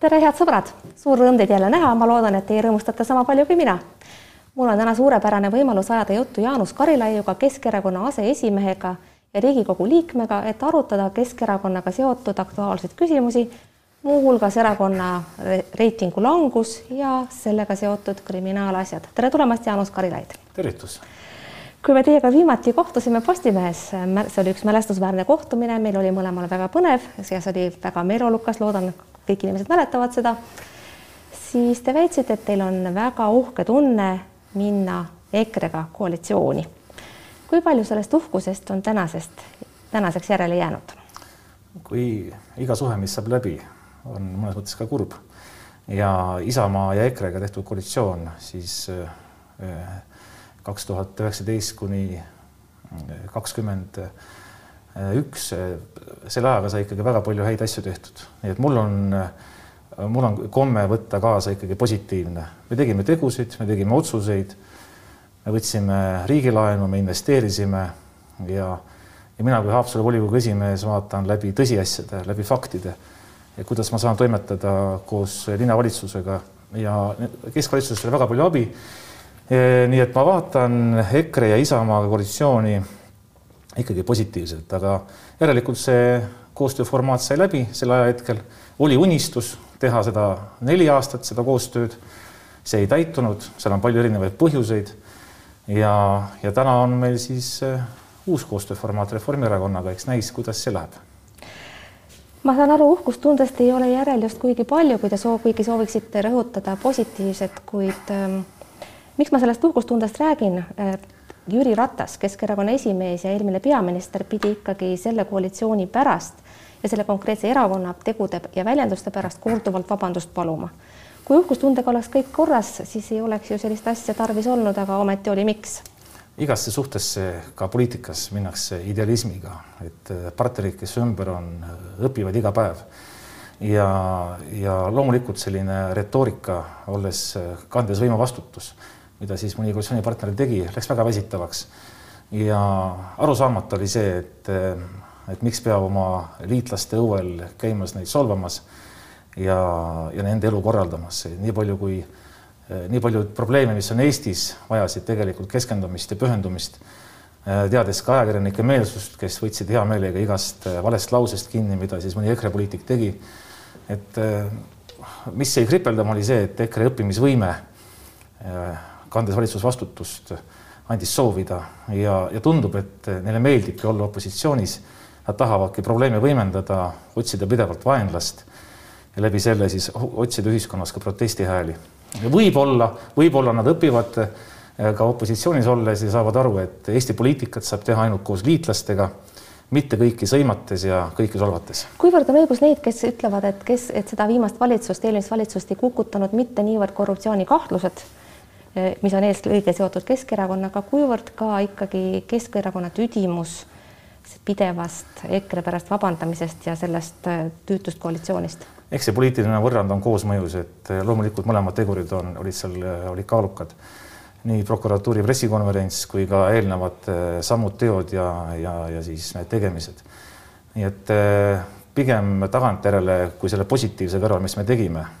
tere, head sõbrad, suur rõõm teid jälle näha, ma loodan, et teie rõõmustate sama palju kui mina. mul on täna suurepärane võimalus ajada juttu Jaanus Karilaiuga, Keskerakonna aseesimehega ja Riigikogu liikmega, et arutada Keskerakonnaga seotud aktuaalseid küsimusi, muuhulgas erakonna reitingu langus ja sellega seotud kriminaalasjad. tere tulemast, Jaanus Karilaid! tervitus! kui me teiega viimati kohtusime Postimehes, see oli üks mälestusväärne kohtumine, meil oli mõlemal väga põnev ja see oli väga meeleolukas, loodan, kõik inimesed mäletavad seda, siis te väitsite, et teil on väga uhke tunne minna EKRE-ga koalitsiooni. kui palju sellest uhkusest on tänasest, tänaseks järele jäänud? kui iga suhe, mis saab läbi, on mõnes mõttes ka kurb ja Isamaa ja EKRE-ga tehtud koalitsioon, siis äh, kaks tuhat üheksateist kuni äh, kakskümmend üks, selle ajaga sai ikkagi väga palju häid asju tehtud, nii et mul on, mul on komme võtta kaasa ikkagi positiivne. me tegime tegusid, me tegime otsuseid, me võtsime riigilaenu, me investeerisime ja, ja mina kui Haapsalu volikogu esimees vaatan läbi tõsiasjade, läbi faktide, kuidas ma saan toimetada koos linnavalitsusega ja keskvalitsusest oli väga palju abi. Nii et ma vaatan EKRE ja Isamaa koalitsiooni ikkagi positiivselt, aga järelikult see koostööformaat sai läbi sel ajahetkel, oli unistus teha seda neli aastat, seda koostööd. see ei täitunud, seal on palju erinevaid põhjuseid. ja, ja täna on meil siis äh, uus koostööformaat Reformierakonnaga, eks näis, kuidas see läheb ma saan aru, uhkustundest ei ole järel just kuigi palju, kui te soov, kuigi sooviksite rõhutada positiivset, kuid ähm, miks ma sellest uhkustundest räägin? Äh, Jüri Ratas, Keskerakonna esimees ja eelmine peaminister pidi ikkagi selle koalitsiooni pärast ja selle konkreetse erakonna tegude ja väljenduste pärast korduvalt vabandust paluma. kui uhkustundega oleks kõik korras, siis ei oleks ju sellist asja tarvis olnud, aga ometi oli, miks? igasse suhtesse, ka poliitikas minnakse idealismiga, et partnerid, kes ümber on, õpivad iga päev ja, ja loomulikult selline retoorika, olles kandes võimu vastutus mida siis mõni koalitsioonipartner tegi, läks väga väsitavaks. ja arusaamatu oli see, et, et miks peab oma liitlaste õuel käimas neid solvamas ja, ja nende elu korraldamas, nii palju kui, nii palju probleeme, mis on Eestis, vajasid tegelikult keskendumist ja pühendumist teades ka ajakirjanike meelsust, kes võtsid hea meelega igast valest lausest kinni, mida siis mõni EKRE poliitik tegi. et mis jäi kripeldama, oli see, et EKRE õppimisvõime kandes valitsusvastutust, andis soovida ja, ja tundub, et neile meeldibki olla opositsioonis. Nad tahavadki probleeme võimendada, otsida pidevalt vaenlast ja läbi selle siis otsida ühiskonnas ka protestihääli. võib-olla, võib-olla nad õpivad eh, ka opositsioonis olles ja saavad aru, et Eesti poliitikat saab teha ainult koos liitlastega mitte kõiki sõimates ja kõiki solvates. kuivõrd on õigus neid, kes ütlevad, et kes, et seda viimast valitsust, eelmist valitsust ei kukutanud mitte niivõrd korruptsioonikahtlused mis on eelkõige seotud Keskerakonnaga, kuivõrd ka ikkagi Keskerakonna tüdimus pidevast EKRE pärast vabandamisest ja sellest eh, tüütust koalitsioonist? eks see poliitiline võrrand on koosmõjus, et eh, loomulikult mõlemad tegurid on, olid seal, olid kaalukad. nii prokuratuuri pressikonverents kui ka eelnevad sammud, teod ja, ja, ja siis need tegemised. nii et pigem tagantjärele kui selle positiivse kõrval, mis me tegime Eh,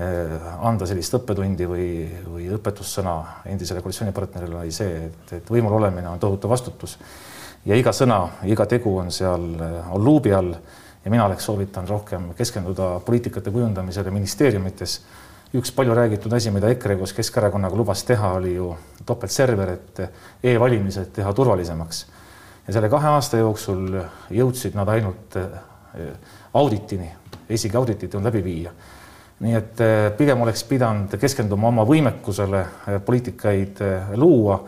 anda sellist õppetundi või, või õpetussõna endisele koalitsioonipartnerile oli see, et, et võimul olemine on tohutu vastutus ja iga sõna, iga tegu on seal, eh, on luubi all ja mina oleks soovitanud rohkem keskenduda poliitikate kujundamisele ministeeriumites. üks palju räägitud asi, mida EKRE koos Keskerakonnaga lubas teha, oli ju topeltserver, et e-valimised teha turvalisemaks. ja selle kahe aasta jooksul jõudsid nad ainult auditini, isegi auditit ei olnud läbi viia nii et eh, pigem oleks pidanud keskenduma oma võimekusele eh, poliitikaid eh, luua,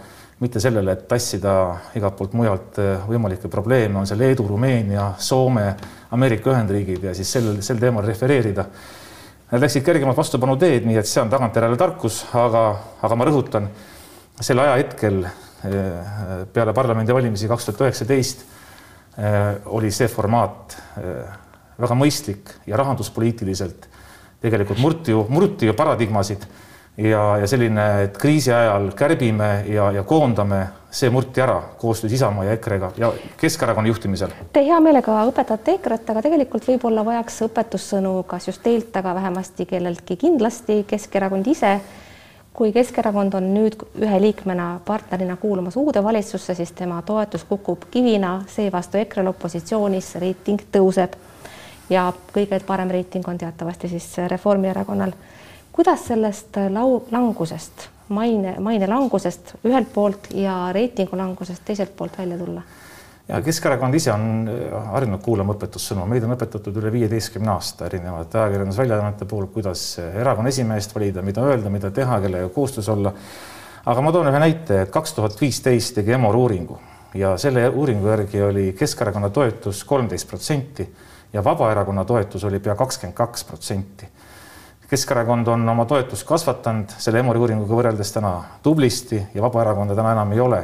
mitte sellele, et tassida igalt poolt mujalt võimalikke probleeme, on see Leedu, Rumeenia, Soome, Ameerika Ühendriigid ja siis sel, sel teemal refereerida. Nad läksid kergemalt vastupanu teed, nii et see on tagantjärele tarkus, aga, aga ma rõhutan, sel ajahetkel peale parlamendivalimisi kaks tuhat üheksateist oli see formaat väga mõistlik ja rahanduspoliitiliselt tegelikult murti ju, murti ju paradigmasid, ja, ja selline, et kriisi ajal kärbime ja, ja koondame, see murti ära koostöös Isamaa ja EKRE-ga ja Keskerakonna juhtimisel. Te hea meelega õpetate EKRE-t, aga tegelikult võib-olla vajaks õpetussõnu kas just teilt, aga vähemasti kelleltki kindlasti Keskerakond ise. kui Keskerakond on nüüd ühe liikmena partnerina kuulumas uude valitsusse, siis tema toetus kukub kivina, seevastu EKRE-l opositsioonis reiting tõuseb ja kõige parem reiting on teatavasti siis Reformierakonnal kuidas sellest lau-, langusest, maine, maine langusest ühelt poolt ja reitingu langusest teiselt poolt välja tulla? ja Keskerakond ise on äh, harjunud kuulama õpetussõnu, meid on õpetatud üle viieteistkümne aasta erinevate ajakirjandusväljaannete puhul, kuidas erakonna esimeest valida, mida öelda, mida teha, kellega koostöös olla. aga ma toon ühe näite, et kaks tuhat viisteist tegi Emor uuringu ja selle uuringu järgi oli Keskerakonna toetus kolmteist protsenti ja Vabaerakonna toetus oli pea kakskümmend kaks protsenti Keskerakond on oma toetust kasvatanud selle Emori uuringuga võrreldes täna tublisti ja Vabaerakonda täna enam ei ole.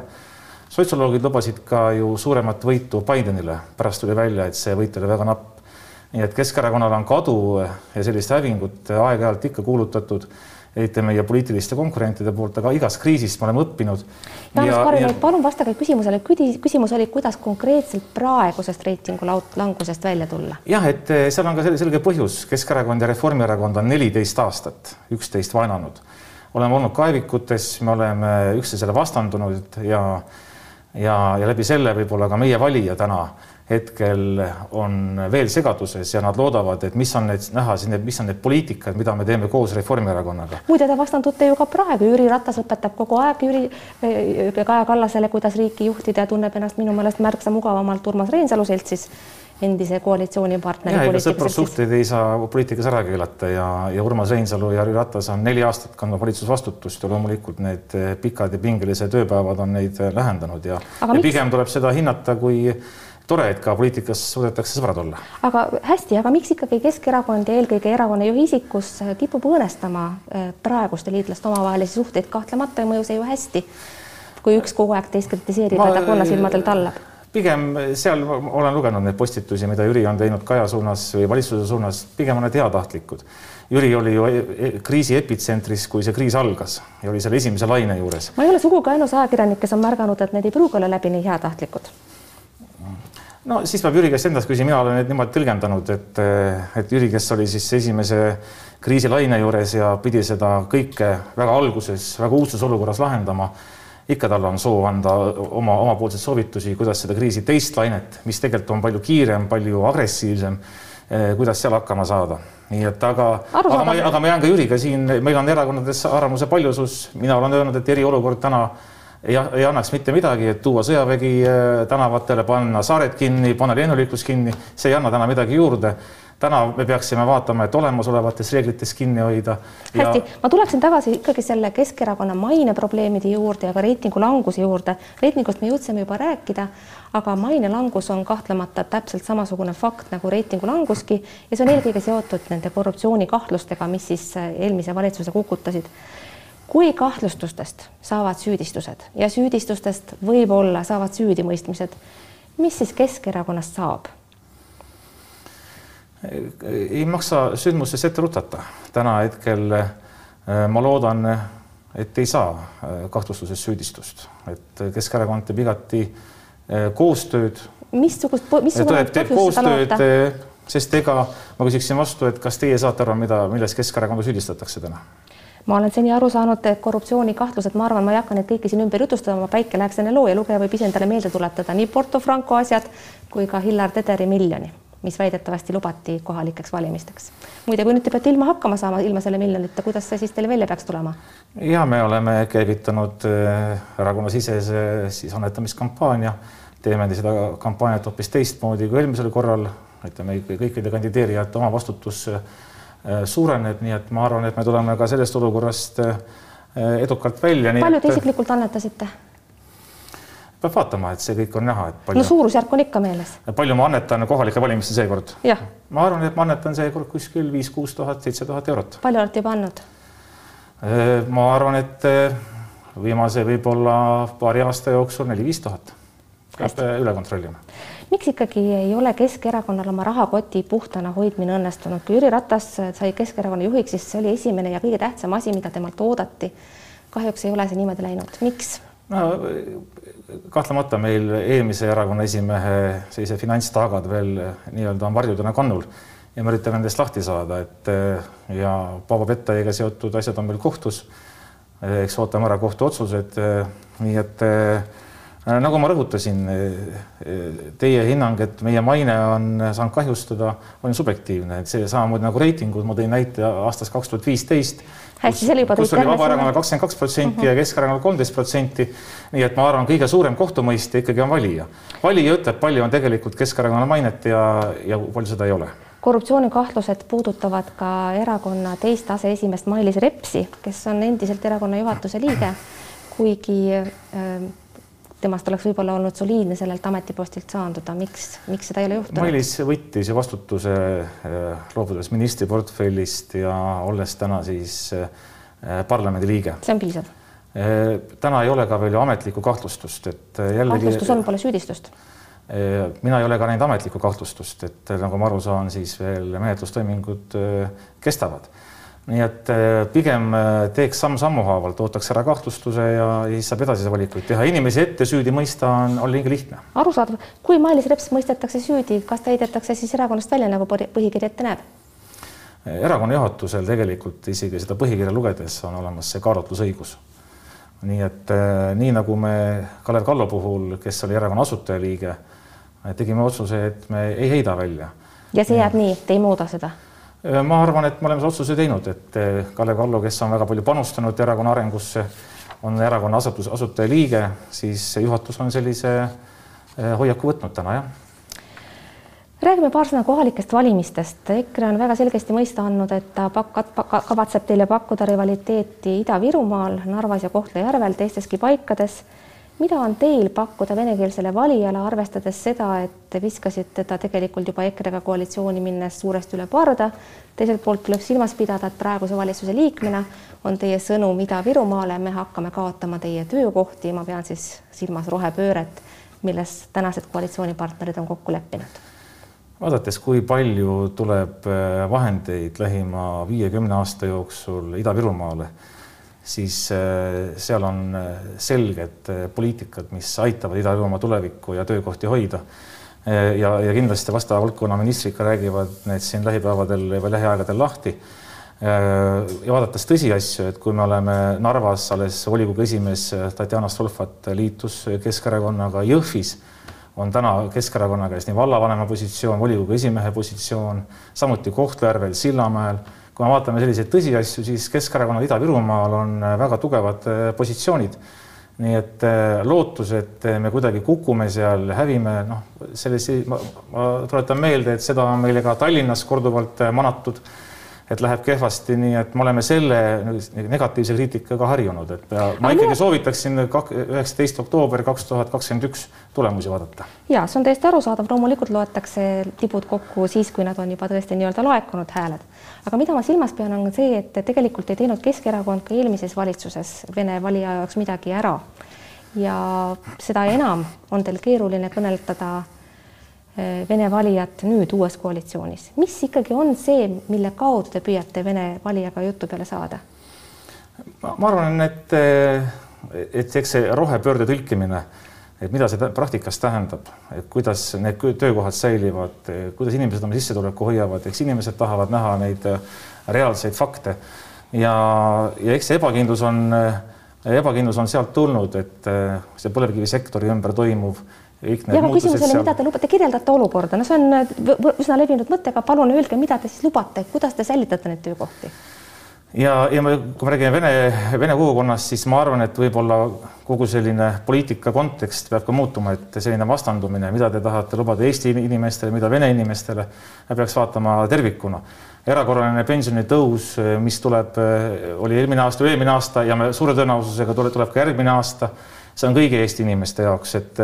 sotsioloogid lubasid ka ju suuremat võitu Bidenile, pärast tuli välja, et see võit oli väga napp. nii et Keskerakonnal on kadu ja sellist hävingut aeg-ajalt ikka kuulutatud eriti meie poliitiliste konkurentide poolt, aga igast kriisist me oleme õppinud. Taanis Karilaid, palun vastage küsimusele, küsimus oli, kuidas konkreetselt praegusest reitingu langusest välja tulla? jah, et eh, seal on ka selge põhjus, Keskerakond ja Reformierakond on neliteist aastat üksteist vaenanud. oleme olnud kaevikutes, me oleme üksteisele vastandunud ja ja, ja läbi selle võib-olla ka meie valija täna hetkel on veel segaduses ja nad loodavad, et mis on need näha siin, mis on need poliitikad, mida me teeme koos Reformierakonnaga. muide, te vastandute ju ka praegu, Jüri Ratas õpetab kogu aeg Jüri eh, Kaja Kallasele, kuidas riiki juhtida ja tunneb ennast minu meelest märksa mugavamalt Urmas Reinsalu seltsis endise koalitsioonipartneri. sõprussuhteid ei saa poliitikas ära keelata ja, ja Urmas Reinsalu ja Jüri Ratas on neli aastat kandnud valitsusvastutust ja loomulikult need pikad ja pingelised ööpäevad on neid lähendanud ja, ja pigem tuleb seda hinnata kui tore, et ka poliitikas suudetakse sõbrad olla. aga hästi, aga miks ikkagi Keskerakond ja eelkõige erakonna juhi isikus kipub õõnestama äh, praeguste liitlaste omavahelisi suhteid, kahtlemata ei mõju see ju hästi, kui üks kogu aeg teist kritiseerib ja ta konnasilmadel tallab pigem seal olen lugenud neid postitusi, mida Jüri on teinud Kaja suunas või valitsuse suunas, pigem on need heatahtlikud. Jüri oli ju e-, e-, kriisi epitsentris, kui see kriis algas ja oli selle esimese laine juures. ma ei ole sugugi ainus ajakirjanik, kes on märganud, et need ei pruugi olla läbini heatahtlikud no siis peab Jüri käest endast küsima, mina olen neid niimoodi tõlgendanud, et, et Jüri, kes oli siis esimese kriisilaine juures ja pidi seda kõike väga alguses, väga uudses olukorras lahendama, ikka tal on soov anda oma, omapoolseid soovitusi, kuidas seda kriisi teist lainet, mis tegelikult on palju kiirem, palju agressiivsem, eh, kuidas seal hakkama saada. nii et aga, aga ma, aga ma jään ka Jüriga siin, meil on erakondades arvamuse paljusus, mina olen öelnud, et eriolukord täna ei, ei annaks mitte midagi, et tuua sõjavägi äh, tänavatele, panna saared kinni, panna lennuliiklus kinni, see ei anna täna midagi juurde. täna me peaksime vaatama, et olemasolevatest reeglitest kinni hoida. hästi ja..., ma tuleksin tagasi ikkagi selle Keskerakonna maine probleemide juurde ja ka reitingu languse juurde. reitingust me jõudsime juba rääkida, aga maine langus on kahtlemata täpselt samasugune fakt nagu reitingu languski ja see on eelkõige seotud nende korruptsioonikahtlustega, mis siis äh, eelmise valitsuse kukutasid kui kahtlustustest saavad süüdistused ja süüdistustest võib-olla saavad süüdimõistmised, mis siis Keskerakonnast saab? ei maksa sündmustest ette rutata. täna hetkel äh, ma loodan, et ei saa äh, kahtlustusest süüdistust, et Keskerakond teeb igati äh, koostööd. missugust, missugune teeb koostööd, sest ega ma küsiksin vastu, et kas teie saate aru, mida, milles Keskerakonda süüdistatakse täna? Ma olen seni aru saanud, et korruptsioonikahtlused, ma arvan, ma ei hakka neid kõiki siin ümber jutustama, päike läheks enne loo ja lugeja võib ise endale meelde tuletada nii Porto Franco asjad kui ka Hillar Tederi miljoni, mis väidetavasti lubati kohalikeks valimisteks. muide, kui nüüd te peate ilma hakkama saama, ilma selle miljonita, kuidas see siis teile välja peaks tulema? ja me oleme käivitanud äh, erakonnasisese siis annetamiskampaania, teeme seda kampaaniat hoopis teistmoodi kui eelmisel korral, ütleme kõikide kandideerijate oma vastutus Äh, suureneb, nii et ma arvan, et me tuleme ka sellest olukorrast äh, edukalt välja. palju te isiklikult annetasite? peab vaatama, et see kõik on näha, et palju. no suurusjärk on ikka meeles. palju ma annetan kohalike valimiste seekord? ma arvan, et ma annetan seekord kuskil viis-kuus tuhat, seitse tuhat eurot. palju olete juba andnud? Äh, ma arvan, et viimase võib-olla paari aasta jooksul neli-viis tuhat. Peab äh, üle kontrollima. miks ikkagi ei ole Keskerakonnal oma rahakoti puhtana hoidmine õnnestunud, kui Jüri Ratas sai Keskerakonna juhiks, siis see oli esimene ja kõige tähtsam asi, mida temalt oodati. kahjuks ei ole see niimoodi läinud, miks? no kahtlemata meil eelmise erakonna esimehe sellise finantstaagad veel nii-öelda on varjudena kannul ja me üritame nendest lahti saada, et ja Paavo Pettaiga seotud asjad on meil kohtus. eks ootame ära kohtuotsused, nii et Äh, nagu ma rõhutasin, äh, teie hinnang, et meie maine on saanud kahjustada, on subjektiivne, et see samamoodi nagu reitingud, ma tõin näite aastast kaks tuhat viisteist. juba. kus oli Vabaerakonnal kakskümmend kaks protsenti ja mhm. Keskerakonnal kolmteist protsenti. nii et ma arvan, kõige suurem kohtumõistja ikkagi on valija. valija ütleb, palju on tegelikult Keskerakonna mainet ja, ja palju seda ei ole korruptsioonikahtlused puudutavad ka erakonna teist aseesimeest Mailis Repsi, kes on endiselt erakonna juhatuse liige, kuigi äh, temast oleks võib-olla olnud soliidne sellelt ametipostilt saanduda, miks, miks seda ei ole juhtunud? Mailis võttis vastutuse eh, loobudes ministriportfellist ja olles täna siis eh, parlamendi liige. see on piisav? Eh, täna ei ole ka veel ju ametlikku kahtlustust, et jällegi. kahtlustus on, pole süüdistust mina ei ole ka näinud ametlikku kahtlustust, et nagu ma aru saan, siis veel menetlustoimingud kestavad nii et äh, pigem äh, teeks samm-sammu haavalt, ootaks ära kahtlustuse ja siis saab edasisi valikuid teha. inimesi ette süüdi mõista on, on liiga lihtne. arusaadav, kui Mailis Reps mõistetakse süüdi, kas ta heidetakse siis erakonnast välja, nagu põhikiri ette näeb? erakonna juhatusel tegelikult isegi seda põhikirja lugedes on olemas see kaalutlusõigus. nii et äh, nii nagu me Kalev Kallo puhul, kes oli erakonna asutajaliige, tegime otsuse, et me ei heida välja. ja see jääb nii, te ei muuda seda? Äh, ma arvan, et me oleme see otsuse teinud, et äh, Kalev Kallo, kes on väga palju panustanud erakonna arengusse, on erakonna asutus, asutaja liige, siis juhatus on sellise äh, hoiaku võtnud täna, jah räägime paar sõna kohalikest valimistest. EKRE on väga selgesti mõista andnud, et ta pak-, kavatseb teile pakkuda rivaliteeti Ida-Virumaal, Narvas ja Kohtla-Järvel, teisteski paikades mida on teil pakkuda venekeelsele valijale, arvestades seda, et te viskasite ta tegelikult juba EKRE-ga koalitsiooni minnes suuresti üle parda. teiselt poolt tuleb silmas pidada, et praeguse valitsuse liikmena on teie sõnum Ida-Virumaale, me hakkame kaotama teie töökohti, ma pean siis silmas rohepööret, milles tänased koalitsioonipartnerid on kokku leppinud vaadates, kui palju tuleb vahendeid lähima viiekümne aasta jooksul Ida-Virumaale siis äh, seal on äh, selged äh, poliitikad, mis aitavad Ida-Virumaa tulevikku ja töökohti hoida. ja, ja kindlasti vastava valdkonna ministrid ka räägivad need siin lähipäevadel või lähiaegadel lahti. ja vaadates tõsiasju, et kui me oleme Narvas alles volikogu esimees Tatjana Stolfat liitus Keskerakonnaga Jõhvis on täna Keskerakonna käes nii vallavanema positsioon, volikogu esimehe positsioon, samuti Kohtla-Järvel, Sillamäel kui me vaatame selliseid tõsiasju, siis Keskerakonnal Ida-Virumaal on äh, väga tugevad äh, positsioonid. nii et äh, lootus, et me kuidagi kukume seal, hävime, noh, sellise, ma, tuletan meelde, et seda on meile ka Tallinnas korduvalt manatud et läheb kehvasti, nii et me oleme selle negatiivse kriitikaga harjunud, et ja ma ikkagi soovitaksin üheksateist oktoober kaks tuhat kakskümmend üks tulemusi vaadata. ja see on täiesti arusaadav, loomulikult loetakse tipud kokku siis, kui nad on juba tõesti nii-öelda laekunud hääled. aga mida ma silmas pean, on see, et tegelikult ei teinud Keskerakond ka eelmises valitsuses Vene valija jaoks midagi ära. ja seda enam on teil keeruline kõneldada Vene valijat nüüd uues koalitsioonis. mis ikkagi on see, mille kaudu te püüate Vene valijaga jutu peale saada? ma arvan, et, et eks see rohepöörde tõlkimine, et mida see praktikas tähendab, et kuidas need töökohad säilivad, kuidas inimesed oma sissetuleku hoiavad, eks inimesed tahavad näha neid reaalseid fakte ja, ja eks see ebakindlus on, ebakindlus on sealt tulnud, et see põlevkivisektori ümber toimuv ja aga küsimus oli, mida te lubate, kirjeldate olukorda, no see on äh, üsna levinud mõte, aga palun öelge, mida te siis lubate, kuidas te säilitate neid töökohti? ja, ja me, kui me räägime vene, vene kogukonnast, siis ma arvan, et võib-olla kogu selline poliitika kontekst peab ka muutuma, et selline vastandumine, mida te tahate lubada Eesti inimestele, mida Vene inimestele, peaks vaatama tervikuna. erakorraline pensionitõus, mis tuleb, oli eelmine aasta või eelmine aasta ja me suure tõenäosusega tuleb, tuleb ka järgmine aasta. see on kõigi Eesti inimeste jaoks, et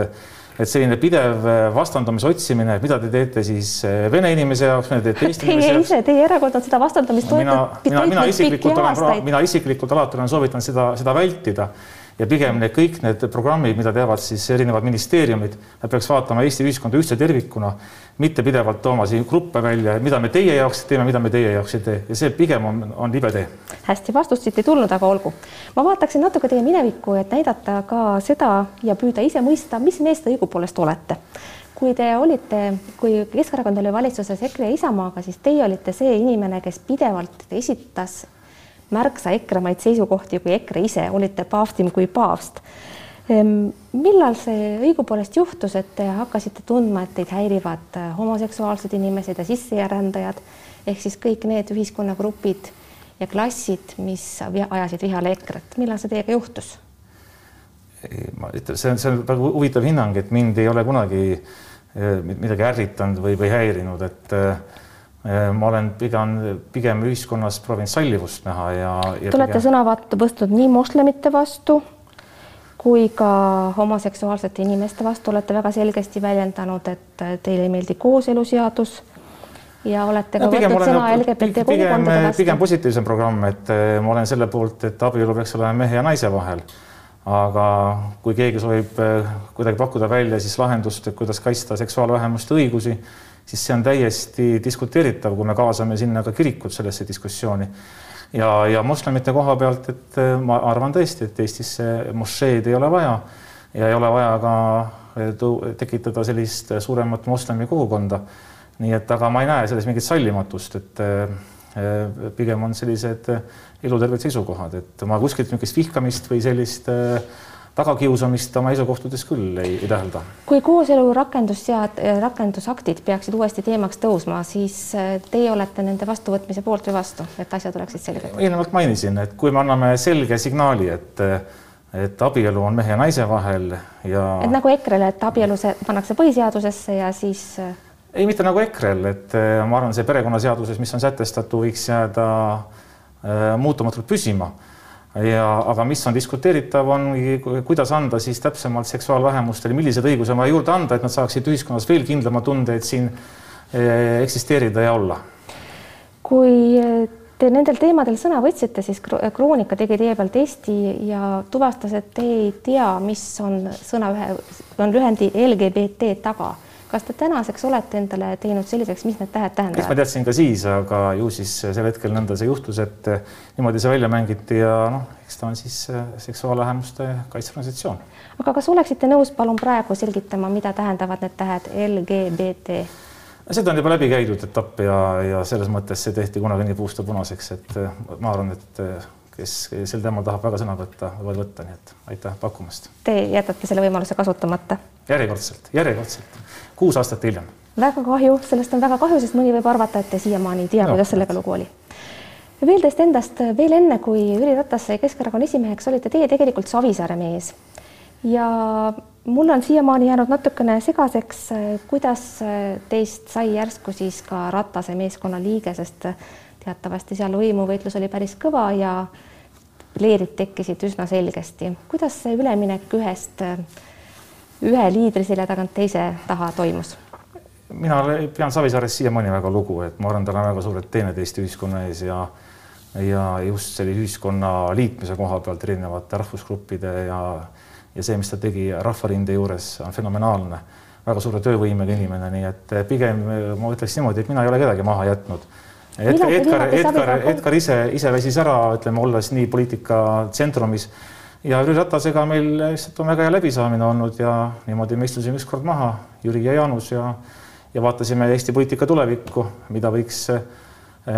et selline pidev äh, vastandumise otsimine, et mida te teete siis äh, vene inimese jaoks, mida te teete Eesti inimese jaoks. Teie ise, teie erakond on seda vastandamist toetanud. mina, mina, mina isiklikult olen, mina isiklikult alati olen soovitanud seda, seda vältida ja pigem need kõik need programmid, mida teevad siis erinevad ministeeriumid, nad peaks vaatama Eesti ühiskonda ühtse tervikuna, mitte pidevalt tooma siin gruppe välja, mida me teie jaoks teeme, mida me teie jaoks ei tee ja see pigem on, on libe tee. hästi, vastust siit ei tulnud, aga olgu. ma vaataksin natuke teie minevikku, et näidata ka seda ja püüda ise mõista, mis mees te õigupoolest olete kui te olite, kui Keskerakond oli valitsuses EKRE Isamaaga, siis teie olite see inimene, kes pidevalt esitas märksa ekremaid seisukohti kui EKRE ise, olite paavstim kui paavst. Ehm, millal see õigupoolest juhtus, et te hakkasite tundma, et teid häirivad äh, homoseksuaalsed inimesed ja sisserändajad ehk siis kõik need ühiskonnagrupid ja klassid, mis ajasid vihale EKRE-t, millal see teiega juhtus? ma ütlen, see on, see on väga huvitav hinnang, et mind ei ole kunagi äh, midagi ärritanud või, või häirinud, et äh, ma olen pigem, pigem ühiskonnas proovinud sallivust näha ja, ja. Te olete pigem... sõnavõttu võtnud nii moslemite vastu kui ka homoseksuaalsete inimeste vastu, olete väga selgesti väljendanud, et teile ei meeldi kooseluseadus ja olete ka no, võtnud sõna LGBT kogukondade vastu. pigem positiivsem programm, et äh, ma olen selle poolt, et abielu peaks olema mehe ja naise vahel. aga kui keegi soovib äh, kuidagi pakkuda välja siis lahendust, et kuidas kaitsta seksuaalvähemuste õigusi siis see on täiesti diskuteeritav, kui me kaasame sinna ka kirikud sellesse diskussiooni. ja, ja moslemite koha pealt, et äh, ma arvan tõesti, et Eestisse mošeed ei ole vaja ja ei ole vaja ka äh, tekitada sellist suuremat moslemi kogukonda. nii et, aga ma ei näe selles mingit sallimatust, et äh, pigem on sellised eluterved seisukohad, et ma kuskilt niisugust vihkamist või sellist äh, tagakiusamist oma seisukohtades küll ei, ei tähelda. kui kooselu rakendussead-, rakendusaktid peaksid uuesti teemaks tõusma, siis äh, teie olete nende vastuvõtmise poolt või vastu, et asjad oleksid selged? eelnevalt mainisin, et kui me anname selge signaali, et et abielu on mehe ja naise vahel ja et nagu EKRE-le, et abielu see pannakse põhiseadusesse ja siis äh, ei, mitte nagu EKRE-l, et äh, ma arvan, see perekonnaseaduses, mis on sätestatud, võiks jääda muutumatult püsima ja aga mis on diskuteeritav, ongi, kuidas anda siis täpsemalt seksuaalvähemustele, millised õigused on vaja juurde anda, et nad saaksid ühiskonnas veel kindlama tunde, et siin eh, eksisteerida ja olla. kui eh, te nendel teemadel sõna võtsite, siis Kroonika tegi teie peal testi ja tuvastas, et te ei tea, mis on sõna ühe, on lühendi LGBT taga kas te tänaseks olete endale teinud selliseks, mis need tähed tähendavad? eks ma teadsin ka siis, aga ju siis sel hetkel nõnda see juhtus, et niimoodi see välja mängiti ja noh, eks ta on siis äh, seksuaalvähemuste kaitseorganisatsioon. aga kas oleksite nõus palun praegu selgitama, mida tähendavad need tähed LGBT? seda on juba läbi käidud etapp ja, ja selles mõttes see tehti kunagi nii puust ja punaseks, et äh, ma arvan, et kes sel teemal tahab väga sõna võtta, võivad võtta, nii et aitäh pakkumast. Te jätate selle võimaluse kasutamata? järjekordselt, järjekordselt kuus aastat hiljem. väga kahju, sellest on väga kahju, sest mõni võib arvata, et te siiamaani ei tea no,, kuidas sellega lugu oli. veel teist endast, veel enne, kui Jüri Ratas sai Keskerakonna esimeheks, olite teie tegelikult Savisaare mees. ja mul on siiamaani jäänud natukene segaseks, kuidas teist sai järsku siis ka Ratase meeskonna liige, sest teatavasti seal võimuvõitlus oli päris kõva ja leerid tekkisid üsna selgesti. kuidas see üleminek ühest ühe liidri selja tagant teise taha toimus? mina pean Savisaarest siiamaani väga lugu, et ma arvan, tal on väga suured teened Eesti ühiskonna ees ja ja just selle ühiskonna liitmise koha pealt erinevate rahvusgruppide ja ja see, mis ta tegi Rahvarinde juures, on fenomenaalne, väga suure töövõimega inimene, nii et pigem ma ütleks niimoodi, et mina ei ole kedagi maha jätnud. Edgar, Edgar, Edgar, Edgar ise, ise väsis ära, ütleme, olles nii poliitika tsentrumis. Ja Jüri Ratasega meil lihtsalt on väga hea läbisaamine olnud ja niimoodi me istusime ükskord maha, Jüri ja Jaanus ja ja vaatasime Eesti poliitika tulevikku, mida võiks,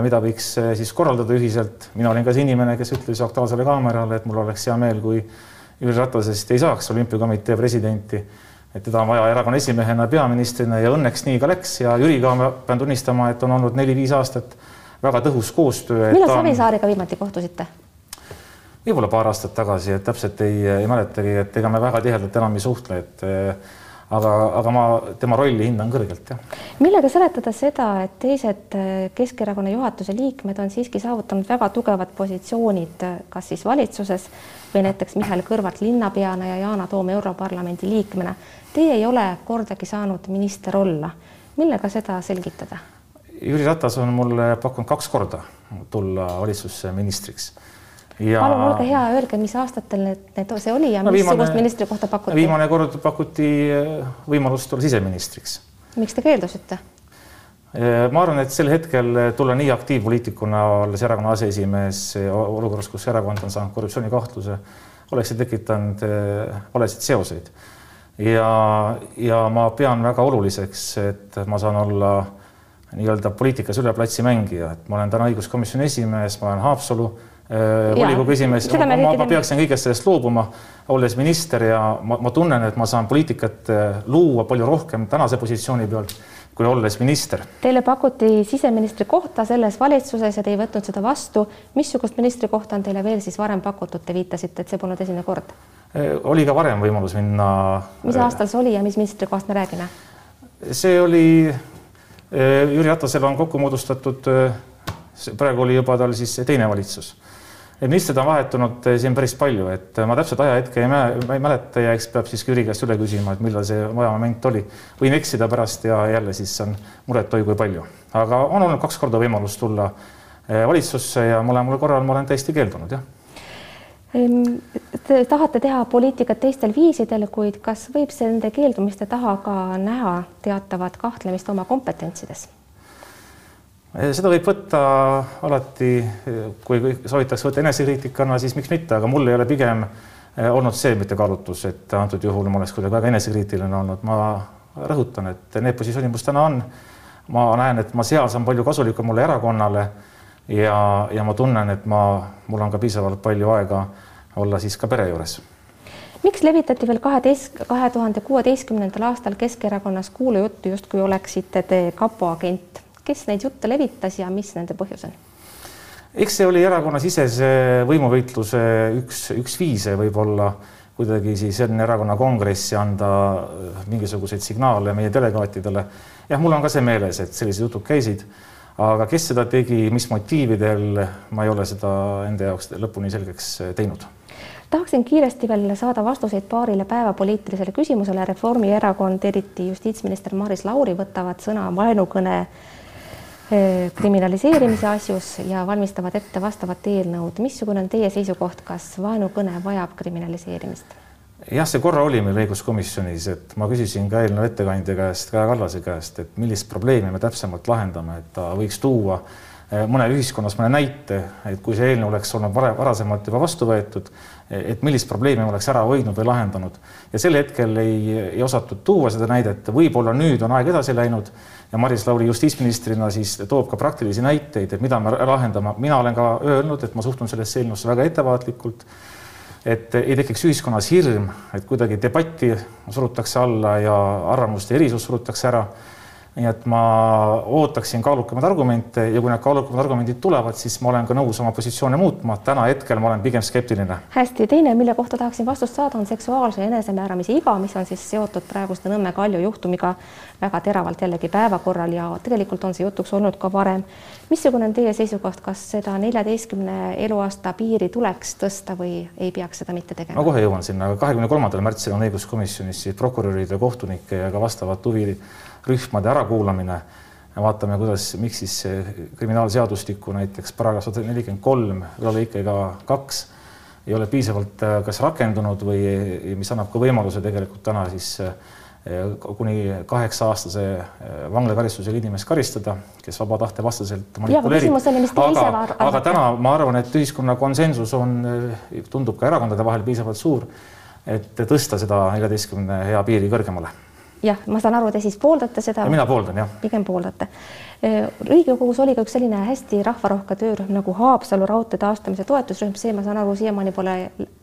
mida võiks siis korraldada ühiselt. mina olin ka see inimene, kes ütles Aktuaalsele Kaamerale, et mul oleks hea meel, kui Jüri Ratasest ei saaks olümpiakomitee presidenti, et teda on vaja erakonna esimehena, peaministrina ja õnneks nii ka läks ja Jüriga ma pean tunnistama, et on olnud neli-viis aastat väga tõhus koostöö. millal Savisaarega viimati kohtusite? võib-olla paar aastat tagasi, et täpselt ei, ei mäletagi, et ega me väga tihedalt enam ei suhtle, et aga, aga ma tema rolli hindan kõrgelt, jah. millega seletada seda, et teised eh, Keskerakonna juhatuse liikmed on siiski saavutanud väga tugevad positsioonid, eh, kas siis valitsuses või näiteks Mihhail Kõlvart linnapeana ja Yana Toom Europarlamendi liikmena. Teie ei ole kordagi saanud minister olla. millega seda selgitada? Jüri Ratas on mulle pakkunud kaks korda tulla valitsusse ministriks ja palun olge hea, öelge, mis aastatel need, need, see oli ja no, missugust ministrikohta pakuti? viimane kord pakuti äh, võimalust tulla siseministriks. miks te keeldusite? Äh, ma arvan, et sel hetkel tulla nii aktiivpoliitikuna, olles erakonna aseesimees olukorras, kus erakond on saanud korruptsioonikahtluse, oleks see tekitanud valesid seoseid. ja, ja ma pean väga oluliseks, et ma saan olla nii-öelda poliitikas üle platsi mängija, et ma olen täna õiguskomisjoni esimees, ma olen Haapsalu äh, volikogu esimees, ma, ma, ma peaksin kõigest sellest loobuma, olles minister ja ma, ma tunnen, et ma saan poliitikat äh, luua palju rohkem tänase positsiooni pealt kui olles minister. Teile pakuti siseministri kohta selles valitsuses ja te ei võtnud seda vastu. missugust ministrikohta on teile veel siis varem pakutud, te viitasite, et see polnud esimene kord? Äh, oli ka varem võimalus minna. mis aastal see oli ja mis ministrikohast me räägime? see oli Äh, Jüri Ratasel on kokku moodustatud, äh, praegu oli juba tal siis teine valitsus. Ministrid on vahetunud äh, siin päris palju, et ma täpselt ajahetke ei, ei mäleta ja eks peab siis Jüri käest üle küsima, et millal see ajamoment oli. võin eksida pärast ja jälle siis on muret oi kui palju, aga on olnud kaks korda võimalus tulla valitsusse ja mõlemal korral ma olen täiesti keeldunud, jah Te tahate teha poliitikat teistel viisidel, kuid kas võib nende keeldumiste taha ka näha teatavat kahtlemist oma kompetentsides? Seda võib võtta alati, kui soovitakse võtta enesekriitikana, siis miks mitte, aga mul ei ole pigem eh, olnud see mitte kaalutlus, et antud juhul ma oleks kuidagi väga enesekriitiline olnud, ma rõhutan, et need positsioonid, mis täna on, ma näen, et ma seal saan palju kasulikum mulle erakonnale ja, ja ma tunnen, et ma, mul on ka piisavalt palju aega olla siis ka pere juures. miks levitati veel kaheteist, kahe tuhande kuueteistkümnendal aastal Keskerakonnas kuulujuttu, justkui oleksite te kapo agent, kes neid jutte levitas ja mis nende põhjus on? eks see oli erakonnasisese võimuvõitluse üks, üks viise võib-olla kuidagi siis enne erakonna kongressi anda mingisuguseid signaale meie delegaatidele. jah, mul on ka see meeles, et sellised jutud käisid aga kes seda tegi, mis motiividel, ma ei ole seda enda jaoks lõpuni selgeks teinud. tahaksin kiiresti veel saada vastuseid paarile päevapoliitilisele küsimusele. Reformierakond, eriti justiitsminister Maris Lauri võtavad sõna vaenukõne kriminaliseerimise asjus ja valmistavad ette vastavat eelnõud. missugune on teie seisukoht, kas vaenukõne vajab kriminaliseerimist? jah, see korra oli meil õiguskomisjonis, et ma küsisin ka eelnõu ettekandja käest, Kaja Kallase käest, et millist probleemi me täpsemalt lahendame, et ta võiks tuua eh, mõne ühiskonnas mõne näite, et kui see eelnõu oleks olnud vare, varasemalt juba vastu võetud, et millist probleemi oleks ära hoidnud või lahendanud. Ja sel hetkel ei, ei osatud tuua seda näidet, võib-olla nüüd on aeg edasi läinud ja Maris Lauri justiitsministrina siis toob ka praktilisi näiteid, et mida me lahendama, mina olen ka öelnud, et ma suhtun sellesse eelnõusse väga ettevaatlikult et ei tekiks ühiskonnas hirm, et kuidagi debatti surutakse alla ja arvamuste erisus surutakse ära nii et ma ootaksin kaalukamaid argumente ja kui need kaalukamad argumendid tulevad, siis ma olen ka nõus oma positsioone muutma. täna hetkel ma olen pigem skeptiline. hästi, teine, mille kohta tahaksin vastust saada, on seksuaalse enesemääramise iga, mis on siis seotud praeguste Nõmme Kalju juhtumiga väga teravalt jällegi päevakorral ja tegelikult on see jutuks olnud ka varem. missugune on teie seisukoht, kas seda neljateistkümne eluaasta piiri tuleks tõsta või ei peaks seda mitte tegema? ma kohe jõuan sinna, kahekümne kolmandal märtsil on õiguskomisjonis prokuröride, kohtunike ja ka vastavat huvi rühmade ärakuulamine. vaatame, kuidas, miks siis kriminaalseadustiku näiteks paragrahv sada nelikümmend kolm, ülalõikega kaks ei ole piisavalt äh, kas rakendunud või mis annab ka võimaluse tegelikult täna siis äh, kuni kaheksa aastase äh, vanglakaristusega inimest karistada, kes vaba tahte vastaselt manipuleerib. aga, aga täna ma arvan, et ühiskonna konsensus on, tundub ka erakondade vahel piisavalt suur, et tõsta seda neljateistkümne hea piiri kõrgemale jah, ma saan aru, te siis pooldate seda. mina pooldan jah. pigem pooldate. riigikogus oli ka üks selline hästi rahvarohke töörühm nagu Haapsalu raudtee taastamise toetusrühm, see, ma saan aru, siiamaani pole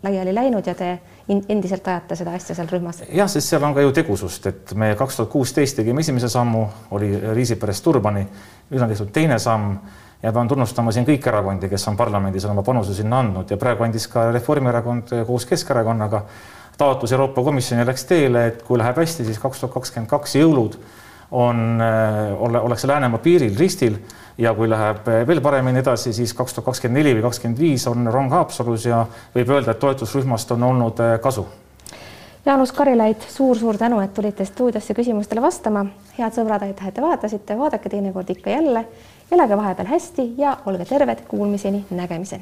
laiali läinud ja te endiselt ajate seda asja seal rühmas. jah, sest seal on ka ju tegusust, et me kaks tuhat kuusteist tegime esimese sammu, oli Riisiperest Turbani, nüüd on tehtud teine samm ja pean tunnustama siin kõiki erakondi, kes on parlamendis oma panuse sinna andnud ja praegu andis ka Reformierakond koos Keskerakonnaga taotlus Euroopa Komisjoni läks teele, et kui läheb hästi, siis kaks tuhat kakskümmend kaks jõulud on, äh, ole, ollakse Läänemaa piiril ristil ja kui läheb veel paremini edasi, siis kaks tuhat kakskümmend neli või kakskümmend viis on rong Haapsalus ja võib öelda, et toetusrühmast on olnud äh, kasu. Jaanus Karilaid suur,, suur-suur tänu, et tulite stuudiosse küsimustele vastama. head sõbrad, aitäh, et te vaatasite, vaadake teinekord ikka jälle, elage vahepeal hästi ja olge terved, kuulmiseni, nägemiseni.